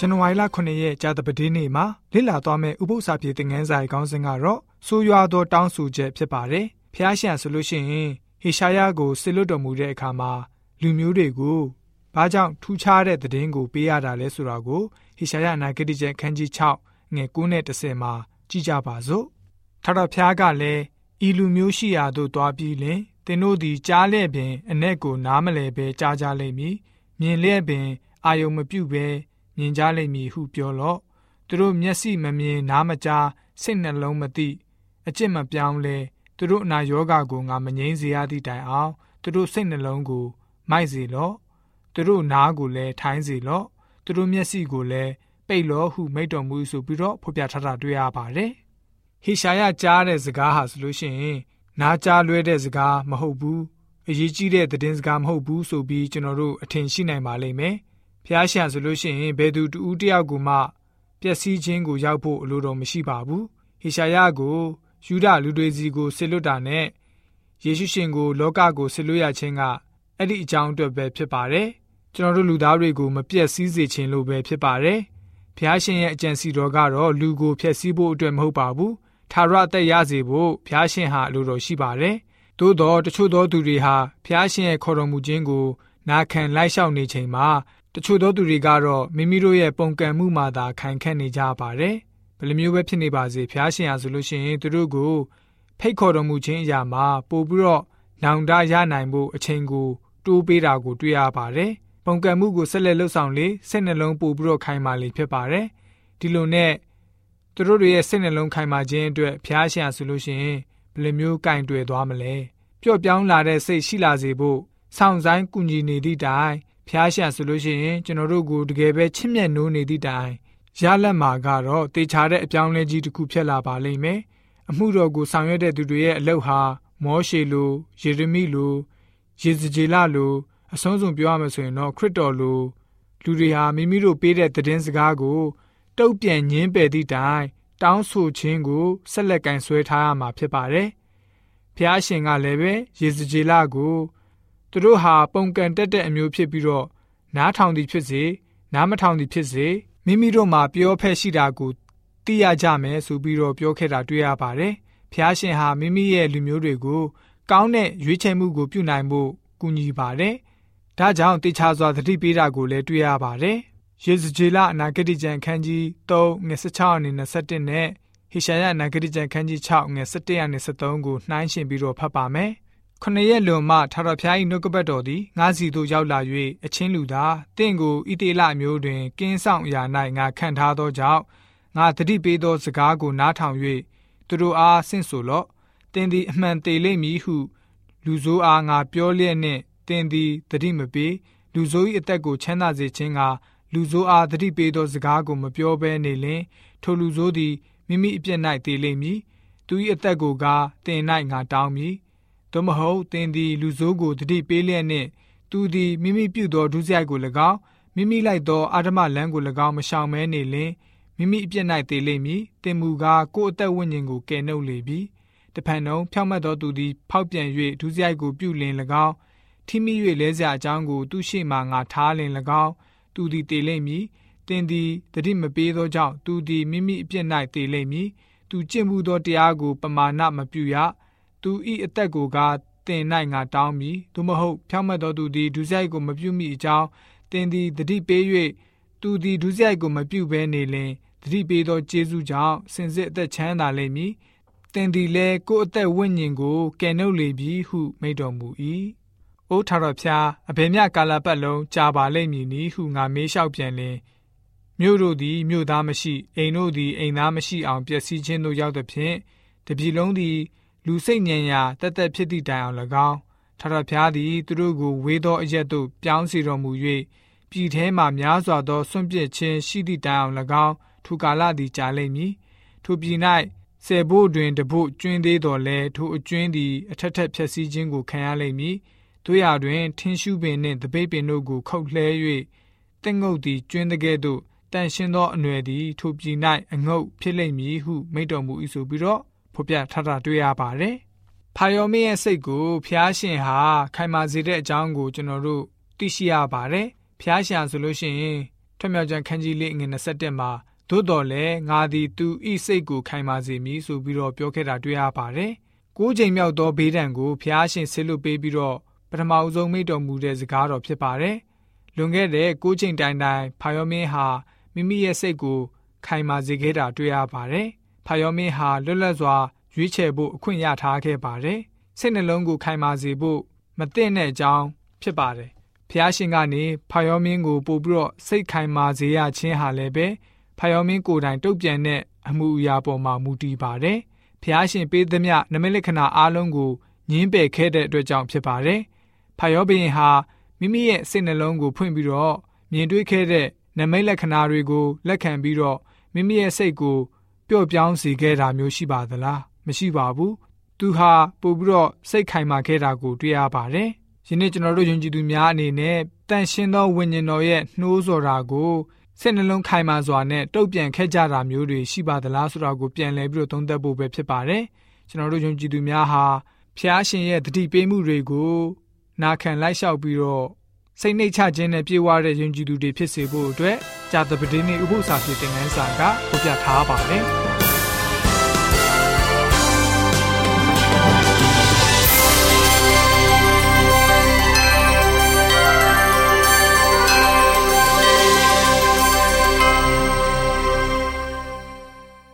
ဇန်နဝါရီလ9ရက်ကြာသပတေးနေ့မှာလည်လာသွားမဲ့ဥပုသ္စာပြေသင်ငန်းစာရဲ့ခေါင်းစဉ်ကတော့ဆိုးရွားသောတောင်းဆိုချက်ဖြစ်ပါတယ်။ဖျားရှံဆိုလို့ရှိရင်ဟေရှာယကိုစစ်လွတ်တော်မူတဲ့အခါမှာလူမျိုးတွေကိုဘာကြောင့်ထူးခြားတဲ့သတင်းကိုပေးရတာလဲဆိုတာကိုဟေရှာယအနာဂတိကျမ်းခန်းကြီး6ငွေ9နဲ့10မှာကြည့်ကြပါစို့။ထာဝရဘုရားကလည်းဤလူမျိုးရှိရာသို့တွားပြီးလင်သင်တို့သည်ကြားလျက်ပင်အ내ကိုနားမလဲဘဲကြားကြလိမ့်မည်။မြင်လျက်ပင်အာယုံမပြုတ်ဘဲ မြင်ကြလိမ့်မည်ဟုပြောလော့သူတို့မျက်စိမမြင်နားမကြားစိတ်နှလုံးမသိအကျင့်မပြောင်းလဲသူတို့အနာယောဂါကိုငါမငြိမ်းစေရသည့်တိုင်အောင်သူတို့စိတ်နှလုံးကိုမိုက်စေလော့သူတို့နားကိုလည်းထိုင်းစေလော့သူတို့မျက်စိကိုလည်းပိတ်လော့ဟုမိတ်တော်မူဆိုပြီးတော့ဖော်ပြထားတာတွေ့ရပါတယ်ဟေရှာယကြားတဲ့စကားဟာဆိုလို့ရှိရင်နားကြားလွဲတဲ့စကားမဟုတ်ဘူးအရေးကြီးတဲ့သတင်းစကားမဟုတ်ဘူးဆိုပြီးကျွန်တော်တို့အထင်ရှိနိုင်ပါလိမ့်မယ် ဖျားရှံဆိုလို့ရှိရင်ဘယ်သူတူဦးတယောက်ကိုမှပျက်စီးခြင်းကိုရောက်ဖို့အလိုတော်မရှိပါဘူးဟေရှာယကိုယူဒလူတွေစီကိုဆစ်လွတ်တာနဲ့ယေရှုရှင်ကိုလောကကိုဆစ်လွတ်ရခြင်းကအဲ့ဒီအကြောင်းအတွက်ပဲဖြစ်ပါတယ်ကျွန်တော်တို့လူသားတွေကိုမပြည့်စည်စေခြင်းလို့ပဲဖြစ်ပါတယ်ဖျားရှင်ရဲ့အကြံစီတော်ကတော့လူကိုဖျက်ဆီးဖို့အတွက်မဟုတ်ပါဘူးထာဝရအသက်ရစေဖို့ဖျားရှင်ဟာအလိုတော်ရှိပါတယ်သို့တော့တချို့သောသူတွေဟာဖျားရှင်ရဲ့ခေါ်တော်မူခြင်းကိုနာခံလိုက်လျှောက်နေချိန်မှာ တချို့သောသူတွေကတော့မိမိတို့ရဲ့ပုံကံမှုမှာသာခိုင်ခန့်နေကြပါတယ်။ဘယ်လိုမျိုးပဲဖြစ်နေပါစေဖျားရှင်ဟာဆိုလို့ရှိရင်သူတို့ကိုဖိတ်ခေါ်တော်မူခြင်းအရာမှာပို့ပြီးတော့နောင်တရနိုင်ဖို့အချိန်ကိုတိုးပေးတာကိုတွေ့ရပါတယ်။ပုံကံမှုကိုဆက်လက်လှုပ်ဆောင်လေစိတ်နှလုံးပို့ပြီးတော့ခိုင်မာလေဖြစ်ပါတယ်။ဒီလိုနဲ့သူတို့တွေရဲ့စိတ်နှလုံးခိုင်မာခြင်းအတွက်ဖျားရှင်ဟာဆိုလို့ရှိရင်ဘယ်လိုမျိုးကင်တွယ်သွားမလဲ။ပျော့ပြောင်းလာတဲ့စိတ်ရှိလာစေဖို့ဆောင်းဆိုင်ကူညီနေသည့်တိုင် ဖျားရှာဆိုလို့ရှိရင်ကျွန်တော်တို့ကိုတကယ်ပဲချစ်မြတ်နိုးနေသည့်တိုင်ရလက်မှာကတော့တေချာတဲ့အပြောင်းလဲကြီးတစ်ခုဖြစ်လာပါလိမ့်မယ်အမှုတော်ကိုဆောင်ရွက်တဲ့သူတွေရဲ့အလုပ်ဟာမောရှေလိုယေရမိလိုယေဇကျေလလိုအဆုံးစုံပြောရမယ်ဆိုရင်တော့ခရစ်တော်လိုလူတွေဟာမိမိတို့ပေးတဲ့သတင်းစကားကိုတုတ်ပြန်ညင်းပယ်သည့်တိုင်တောင်းဆိုခြင်းကိုဆက်လက်ကင်ဆွဲထားရမှာဖြစ်ပါတယ်။ဖျားရှင်ကလည်းပဲယေဇကျေလကို သူတို့ဟာပုံကန်တက်တဲ့အမျိုးဖြစ်ပြီးတော့နားထောင်သည်ဖြစ်စေနားမထောင်သည်ဖြစ်စေမိမိတို့မှာပြောဖက်ရှိတာကိုသိရကြမယ်ဆိုပြီးတော့ပြောခဲ့တာတွေ့ရပါတယ်။ဖျားရှင်ဟာမိမိရဲ့လူမျိုးတွေကိုကောင်းတဲ့ရွေးချယ်မှုကိုပြုနိုင်ဖို့ကူညီပါတယ်။ဒါကြောင့်တေချာစွာသတိပေးတာကိုလည်းတွေ့ရပါတယ်။ယေဇကျေလအနာဂတိကျမ်းခန်းကြီး3ငွေ16အနေနဲ့17နဲ့ဟေရှာယအနာဂတိကျမ်းခန်းကြီး6ငွေ17အနေနဲ့73ကိုနှိုင်းယှဉ်ပြီးတော့ဖတ်ပါမယ်။ ခொနရက်လွန်မှထာဝရဘုရား၏နှုတ်ကပတ်တော်သည်ငါစီသို့ရောက်လာ၍အချင်းလူသာတင့်ကိုဣတေလမျိုးတွင်ကင်းဆောင်ရာ၌ငါခံထားသောကြောင့်ငါတတိပေးသောစကားကိုနားထောင်၍သူတို့အားဆင့်ဆိုလော့တင်သည်အမှန်သေးလိမ့်မည်ဟု လူဆိုးအားငါပြောလျက်နှင့်တင်သည်တတိမပေးလူဆိုး၏အသက်ကိုချမ်းသာစေခြင်းကလူဆိုးအားတတိပေးသောစကားကိုမပြောဘဲနေလျင်ထိုလူဆိုးသည်မိမိအပြစ်၌တည်လိမ့်မည်သူ၏အသက်ကိုကားတင်၌ငါတောင်းမည် သို့မဟုတ်သင်သည်လူဆိုးကိုတတိပေးလျက်နှင့်သူသည်မိမိပြုသောဒုစရိုက်ကို၎င်းမိမိလိုက်သောအာဓမလမ်းကို၎င်းမရှောင်မဲနေလင်မိမိအပြစ်၌တည်လိမ့်မည်တင်မူကားကိုယ်အသက်ဝိညာဉ်ကိုကယ်နှုတ်လေပြီတဖန်တုံဖြောင့်မတ်သောသူသည်ဖောက်ပြန်၍ဒုစရိုက်ကိုပြုလင်၎င်းထိမိ၍လဲစရာအကြောင်းကိုသူရှိမှငါထားလင်၎င်းသူသည်တည်လိမ့်မည်တင်သည်တတိမပေးသောကြောင့်သူသည်မိမိအပြစ်၌တည်လိမ့်မည်သူကျင့်မှုသောတရားကိုပမာဏမပြုရ သူဤအသက်ကိုကားတင်၌ငါတောင်းမည်သို့မဟုတ်ဖြောင့်မတ်သောသူသည်ဒုစရိုက်ကိုမပြုမိအကြောင်းတင်သည်တတိပေး၍သူသည်ဒုစရိုက်ကိုမပြုဘဲနေလင်တတိပေးသောကျေးဇူးကြောင့်စင်စစ်အသက်ချမ်းသာလိမ့်မည်တင်သည်လည်းကိုယ်အသက်ဝိညာဉ်ကိုကယ်နှုတ်လေပြီဟုမိန့်တော်မူ၏အိုးထာတော်ဖျားအဘယ်မြကာလပတ်လုံးကြာပါလိမ့်မည်နီဟုငါမေးလျှောက်ပြန်လင်မြို့တို့သည်မြို့သားမရှိအိမ်တို့သည်အိမ်သားမရှိအောင်ပျက်စီးခြင်းတို့ရောက်သည်ဖြင့်တပြည်လုံးသည် လူစိတ်ညံရာတသက်ဖြစ်သည့်တိုင်အောင်၎င်းထာဝရဘုရားသည်သူတို့ကိုဝေသောအရက်သို့ပြောင်းစီတော်မူ၍ပြည်ထဲမှများစွာသောဆွန့်ပစ်ခြင်းရှိသည့်တိုင်အောင်၎င်းထိုကာလသည်ကြာလိမ့်မည်ထိုပြည်၌ဆယ်ဘို့တွင်တဘို့ကျွင်းသေးတော်လဲထိုအကျွင်းသည်အထက်ထက်ဖြက်စီးခြင်းကိုခံရလိမ့်မည်တို့ရတွင်ထင်းရှုပင်နှင့်တပိတ်ပင်တို့ကိုခုတ်လှဲ၍တင့်ငုတ်သည်ကျွင်းတကဲ့သို့တန်ရှင်းသောအနွယ်သည်ထိုပြည်၌အငုတ်ဖြစ်လိမ့်မည်ဟုမိန့်တော်မူ၏ဆိုပြီးတော့ ဖော်ပြထားတာတွေ့ရပါတယ်။ဖာယောမင်းရဲ့စိတ်ကိုဖျားရှင်ဟာခိုင်မာစေတဲ့အကြောင်းကိုကျွန်တော်တို့သိရှိရပါတယ်။ဖျားရှင်ဆိုလို့ရှိရင်ထွမြောက်ကျမ်းခန်းကြီးလေးငွေ27မှာသို့တော်လည်းငါသည်သူဤစိတ်ကိုခိုင်မာစေမည်ဆိုပြီးတော့ပြောခဲ့တာတွေ့ရပါတယ်။ကိုးချိန်မြောက်သောဘေးဒဏ်ကိုဖျားရှင်ဆေလွတ်ပေးပြီးတော့ပထမအဆုံးမိတော်မူတဲ့စကားတော်ဖြစ်ပါတယ်။လွန်ခဲ့တဲ့ကိုးချိန်တိုင်တိုင်ဖာယောမင်းဟာမိမိရဲ့စိတ်ကိုခိုင်မာစေခဲ့တာတွေ့ရပါတယ်။ ဖာယောမင်းဟာလွတ်လပ်စွာရွေးချယ်ဖို့အခွင့်ရထားခဲ့ပါတယ်။စိတ်နှလုံးကိုခိုင်မာစေဖို့မသင့်တဲ့အကြောင်းဖြစ်ပါတယ်။ဖျားရှင်ကနေဖာယောမင်းကိုပို့ပြီးတော့စိတ်ခိုင်မာစေရခြင်းဟာလည်းပဲဖာယောမင်းကိုယ်တိုင်တုတ်ပြန်တဲ့အမှုအရာပေါ်မှာမူတည်ပါတယ်။ဖျားရှင်ပေးသမျှနမိတ်လက္ခဏာအားလုံးကိုညင်းပယ်ခဲ့တဲ့အတွက်ကြောင့်ဖြစ်ပါတယ်။ဖာယောဘုရင်ဟာမိမိရဲ့စိတ်နှလုံးကိုဖွင့်ပြီးတော့မြင်တွေ့ခဲ့တဲ့နမိတ်လက္ခဏာတွေကိုလက်ခံပြီးတော့မိမိရဲ့စိတ်ကို ပျော့ပြောင်းစေခဲ့တာမျိုးရှိပါသလားမရှိပါဘူး။သူဟာပို့ပြီးတော့စိတ်ခိုင်မာခဲ့တာကိုတွေ့ရပါတယ်။ယနေ့ကျွန်တော်တို့ယုံကြည်သူများအနေနဲ့တန်ရှင်းသောဝိညာဉ်တော်ရဲ့နှိုးဆော်တာကိုစိတ်နှလုံးခိုင်မာစွာနဲ့တုတ်ပြန်ခဲ့ကြတာမျိုးတွေရှိပါသလားဆိုတာကိုပြန်လည်ပြီးတော့သုံးသပ်ဖို့ပဲဖြစ်ပါတယ်။ကျွန်တော်တို့ယုံကြည်သူများဟာဖျားရှင်ရဲ့တတိပေးမှုတွေကိုနာခံလိုက်လျှောက်ပြီးတော့ စိတ်နှိတ်ချခြင်းနဲ့ပြေဝတဲ့ယုံကြည်သူတွေဖြစ်စေဖို့အတွက်ဂျာတပတိနေဥပု္ပ္ပစာဖြစ်တဲ့ငန်းစာကဖော်ပြထားပါတယ်။